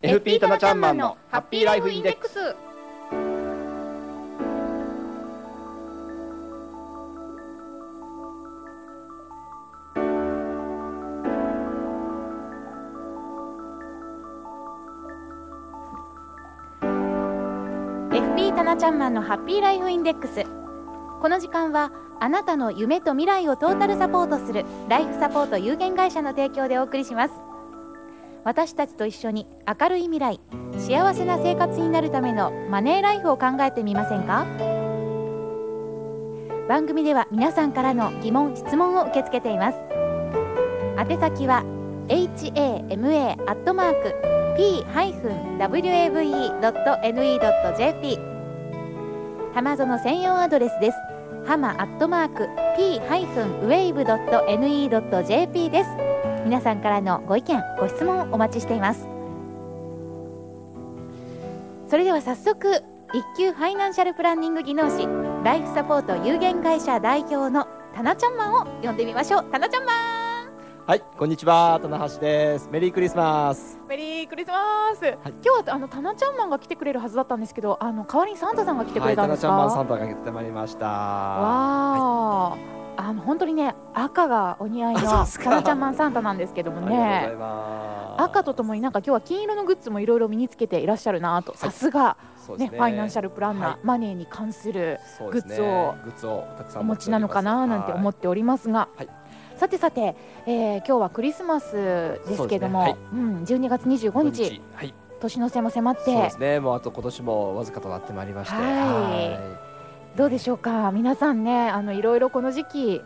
FP タナちゃんマンのハッピーライフインデックス。タナちゃんマンのハッピーライフインデックス。この時間はあなたの夢と未来をトータルサポートするライフサポート有限会社の提供でお送りします。私たちと一緒に明るい未来幸せな生活になるためのマネーライフを考えてみませんか？番組では皆さんからの疑問質問を受け付けています。宛先は hama.p-wave.ne.jp 浜園専用アドレスです。ハマアットマーク p-wave.ne.jp です。皆さんからのご意見ご質問お待ちしていますそれでは早速一級ファイナンシャルプランニング技能士ライフサポート有限会社代表のタナちゃんマンを呼んでみましょうタナちゃんマンはい、こんにちは、棚橋です。メリークリスマス。メリークリスマス、はい、今日はあのタナちゃんマンが来てくれるはずだったんですけど、あの代わりにサンタさんが来てくれたんですか？はい、タナちゃんマンサンタが来てまいりました。わあ、はい、あの本当にね赤がお似合いのタナちゃんマンサンタなんですけどもね。赤とともになんか今日は金色のグッズもいろいろ身につけていらっしゃるなと、さすが。ね、ファイナンシャルプランナー、マネーに関するグッズをお持ちなのかななんて思っておりますが、さてさて、えー、今日はクリスマスですけども、ね。はい、うん、12月25日、はい、年の瀬も迫って。そうですね。もうあと今年もわずかとなってまいりまして。はいどうでしょうか？皆さんねあのいろいろこの時期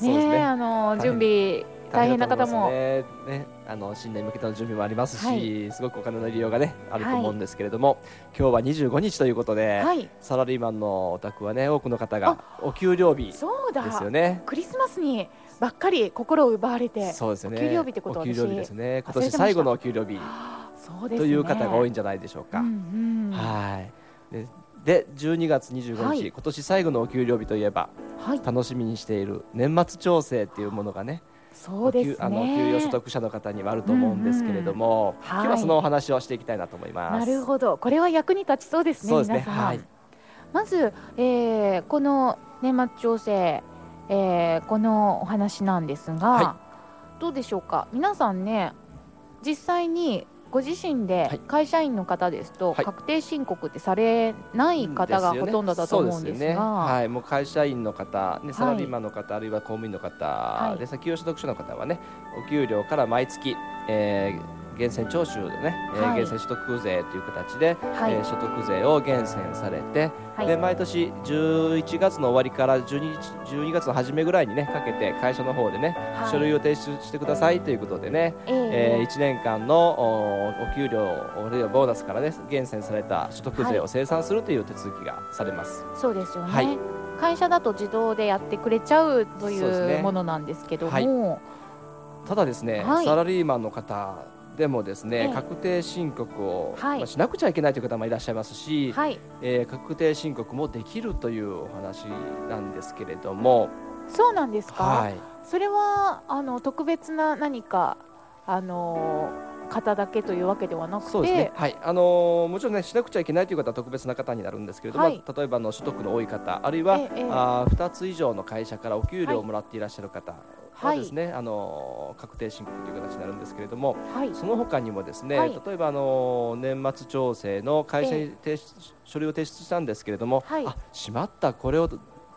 ね、ね、あの準備大変な方も。ね、ね、あの新年向けての準備もありますし、はい、すごくお金の利用がねあると思うんですけれども、はい、今日は25日ということで、はい、サラリーマンのお宅はね多くの方がお給料日ですよね。クリスマスにばっかり心を奪われてそうですね。給料日ってことはお給料日ですね。今年最後のお給料日ね、という方が多いんじゃないでしょうか、うんうん、はい。でで12月25日、はい、今年最後のお給料日といえば、はい、楽しみにしている年末調整っていうものがねそうです、ね、あの給与所得者の方にはあると思うんですけれども、うんうん、今日はそのお話をしていきたいなと思います。なるほど、これは役に立ちそうですね。そうですね。はい、まず、えー、この年末調整えー、このお話なんですが、はい、どうでしょうか。皆さんね実際にご自身で会社員の方ですと、確定申告ってされない方がほとんどだと思うんですが、ねね、はい、もう会社員の方、ね、サラリーマンの方、はい、あるいは公務員の方、はい、で先ほど所得者の方はねお給料から毎月、えー、源泉徴収でね、はい、えー、源泉所得税という形で、はい、えー、所得税を源泉されて、はい、で毎年11月の終わりから 12, 12月の初めぐらいにねかけて会社の方でね、はい、書類を提出してくださいということでね、えー、えー、1年間のおお給料あるいはボーナスからね源泉された所得税を生産するという手続きがされます。そうですよね、会社だと自動でやってくれちゃうというものなんですけども、ただですね、サラリーマンの方でもですね、えー、確定申告を、はい、まあ、しなくちゃいけないという方もいらっしゃいますし、はい、えー、確定申告もできるというお話なんですけれども。そうなんですか、はい、それはあの特別な何かあの方だけというわけではなくて？ね、はい。あのー、もちろんねしなくちゃいけないという方は特別な方になるんですけれども、はい、例えばの所得の多い方あるいは、ええあ2つ以上の会社からお給料をもらっていらっしゃる方、はですね、はい、あの確定申告という形になるんですけれども、はい、その他にもですね、はい、例えばあの年末調整の会社に提出、えー、書類を提出したんですけれども、あしまったこれを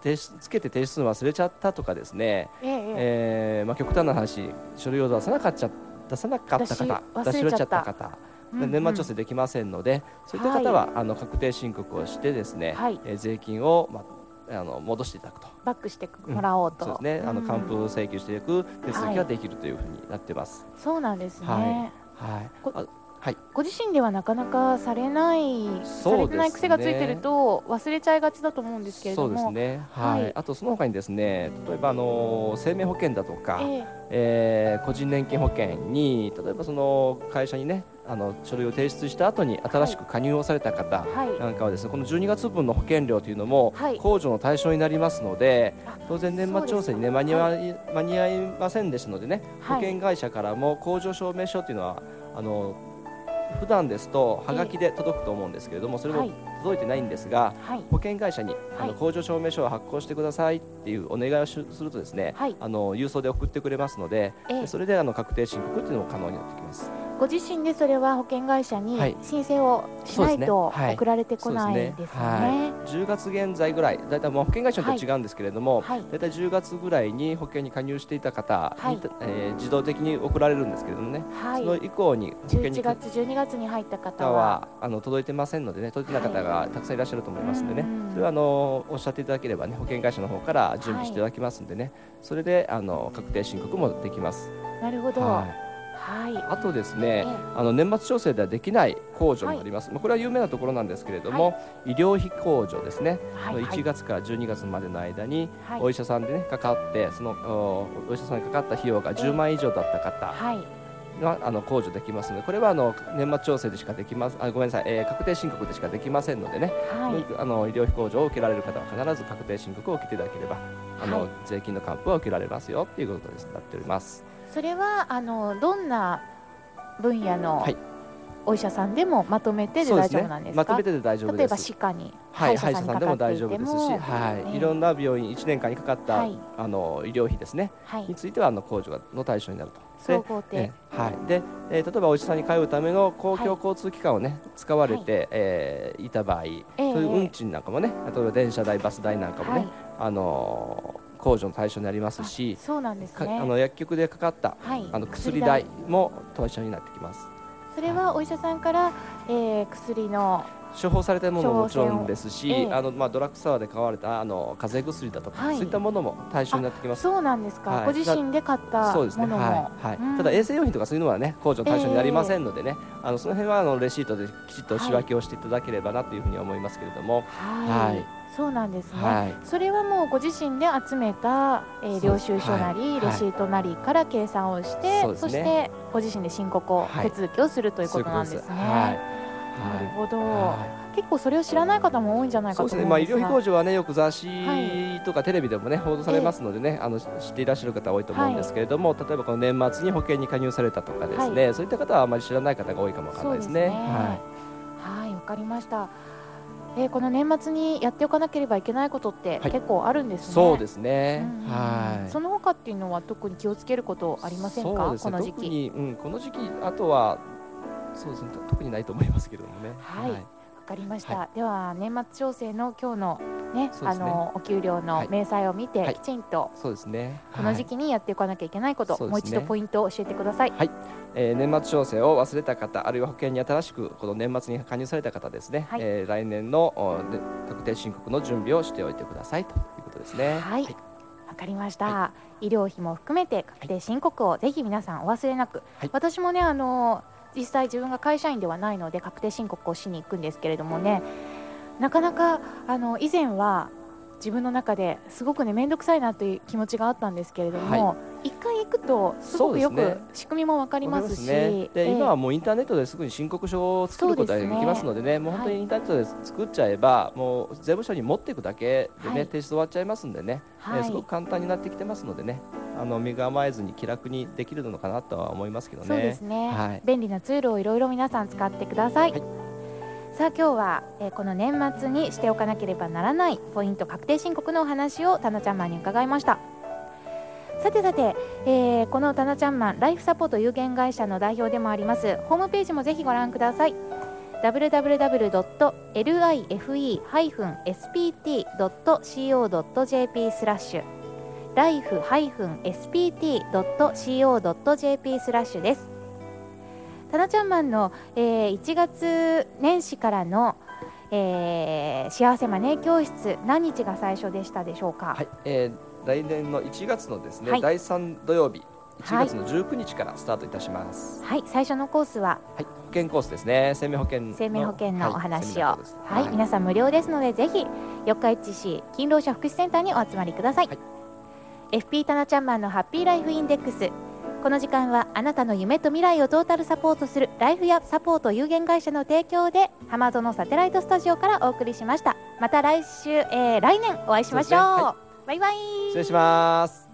提出つけて提出するの忘れちゃったとかですね、えー、えー、まあ、極端な話書類を出さなかった出さなかった方出し忘れちゃった方年末調整できませんのでそういった方は、あの確定申告をしてですね、はい、えー、税金を、まああの戻していただくとバックしてもらおうと、うん、そうですね、あの還付請求していく手続きができるというふうになってます。そうなんですね。はい。はい。はい、ご自身ではなかなかされない、ね、されてない癖がついてると忘れちゃいがちだと思うんですけれども。そうですね、はい、はい、あとその他にですね例えばあの生命保険だとか、えー、えー、個人年金保険に例えばその会社にねあの書類を提出した後に新しく加入をされた方なんかはですね、この12月分の保険料というのも控除の対象になりますので、当然年末調整にね間に合い間に合いませんでしたのでね、保険会社からも控除証明書というのはあの普段ですとはがきで届くと思うんですけれども、それも届いてないんですが、保険会社に、あの工場証明書を発行してくださいっていうお願いをするとですね、あの郵送で送ってくれますので、それであの確定申告っていうのも可能になってきます。ご自身でそれは保険会社に申請をしないと送られてこないですね。はい、10月現在ぐらい、だいたいもう保険会社と違うんですけれども、だいたい10月ぐらいに保険に加入していた方に、はい、えー、自動的に送られるんですけれどもね、はい、その以降に保険に11月12月に入った方はあの届いてませんのでね、届いてない方がたくさんいらっしゃると思いますのでね、それはあのおっしゃっていただければね、保険会社の方から準備していただきますんでね、それであの確定申告もできます。なるほど。はいはい、あとですね、あの年末調整ではできない控除もあります、はい、これは有名なところなんですけれども、はい、医療費控除ですね、はい、1月から12月までの間に、お医者さんでねかかってそのお医者さんにかかった費用が10万以上だった方、があの控除できますのでこれはあの年末調整でしかできますあごめんなさい、えー、確定申告でしかできませんのでね、はい、あの医療費控除を受けられる方は必ず確定申告を受けていただければあの、はい、税金の還付は受けられますよということになっております。それはあのどんな分野の、お医者さんでもまとめてで大丈夫なんですか、ね、まとめてで大丈夫例えば歯科にはい、歯医者さんでも大丈夫ですし、はい、いろんな病院1年間にかかった、はい、あの医療費ですね、はい、についてはあの控除の対象になると。総合で、はい、で、えー、例えばお医者さんに通うための公共交通機関をね、使われて、はい、えー、いた場合、えー、そういう運賃なんかもね、例えば電車代、バス代なんかもね、あのー控除の対象になりますし、そうなんですね。あの薬局でかかった、はい、あの薬代も対象になってきます。それはお医者さんから、えー、薬の処方されたものももちろんですし、えあのまあドラッグストアで買われたあの風邪薬だとか、はい、そういったものも対象になってきます。そうなんですか。はい、ご自身で買ったそうですね。はい。はい、ただ衛生用品とかそういうのはね控除の対象になりませんのでね、えー、あのその辺はあのレシートできちっと仕分けをしていただければなというふうに思いますけれども、はい。そうなんですね、はい、それはもうご自身で集めた、えー、領収書なり、はい、レシートなりから計算をして、はい、そしてご自身で申告を、手続きをするということなんですね。なるほど、結構それを知らない方も多いんじゃないかと思すが、ね、まあ、医療費控除はねよく雑誌とかテレビでもね報道されますのでね、あの知っていらっしゃる方多いと思うんですけれども、例えばこの年末に保険に加入されたとかですね、そういった方はあまり知らない方が多いかもわからないですね。はい、わ、かりました。えー、この年末にやっておかなければいけないことって結構あるんですね。そうですね。うん、はい。その他っていうのは特に気をつけることありませんか？ね、この時期。うん、この時期あとはそうですね特にないと思いますけれどもね。はい、はいかりました、はい、では年末調整の今日のね、ね。あのお給料の明細を見て、きちんと、そうですね。この時期にやっていかなきゃいけないこと、もう一度ポイントを教えてください。はい、えー、年末調整を忘れた方あるいは保険に新しくこの年末に加入された方ですね、はい、えー、来年の確定申告の準備をしておいてくださいということですね。はい、わ、かりました、はい、医療費も含めて確定申告をぜひ皆さんお忘れなく、はい、私もねあの実際自分が会社員ではないので確定申告をしに行くんですけれどもねなかなかあの以前は自分の中ですごくね面倒くさいなという気持ちがあったんですけれども、はい、一回行くとすごくよく仕組みも分かりますし、ね、で、今はもうインターネットですぐに申告書を作ることができますのでね、ね、もう本当にインターネットで作っちゃえば、はい、もう税務署に持っていくだけでね、はい、提出終わっちゃいますんでね、はい、すごく簡単になってきてますのでねあの身構えずに気楽にできるのかなとは思いますけどね。そうですね、はい、便利なツールをいろいろ皆さん使ってくださいさあ今日は、えー、この年末にしておかなければならないポイント確定申告のお話をタナちゃんマンに伺いました。さてさて、えー、このタナちゃんマンライフサポート有限会社の代表でもありますホームページもぜひご覧ください。www.life-spt.co.jp スラッシュ。life-spt.co.jp スラッシュです。タナちゃんマンの、えー、1月年始からの、えー、幸せマネー教室何日が最初でしたでしょうか、はいえー、来年の1月のですね、はい、第3土曜日1月の19日からスタートいたします。はい、最初のコースは、はい、保険コースですね。生命保険生命保険のお話を、はい、はい、皆さん無料ですのでぜひ四日市市勤労者福祉センターにお集まりください。はい、FP タナちゃんマンのハッピーライフインデックスこの時間はあなたの夢と未来をトータルサポートするライフやサポート有限会社の提供で浜園サテライトスタジオからお送りしました。また来週、えー、来年お会いしましょう、ね。はい、バイバイ。失礼します。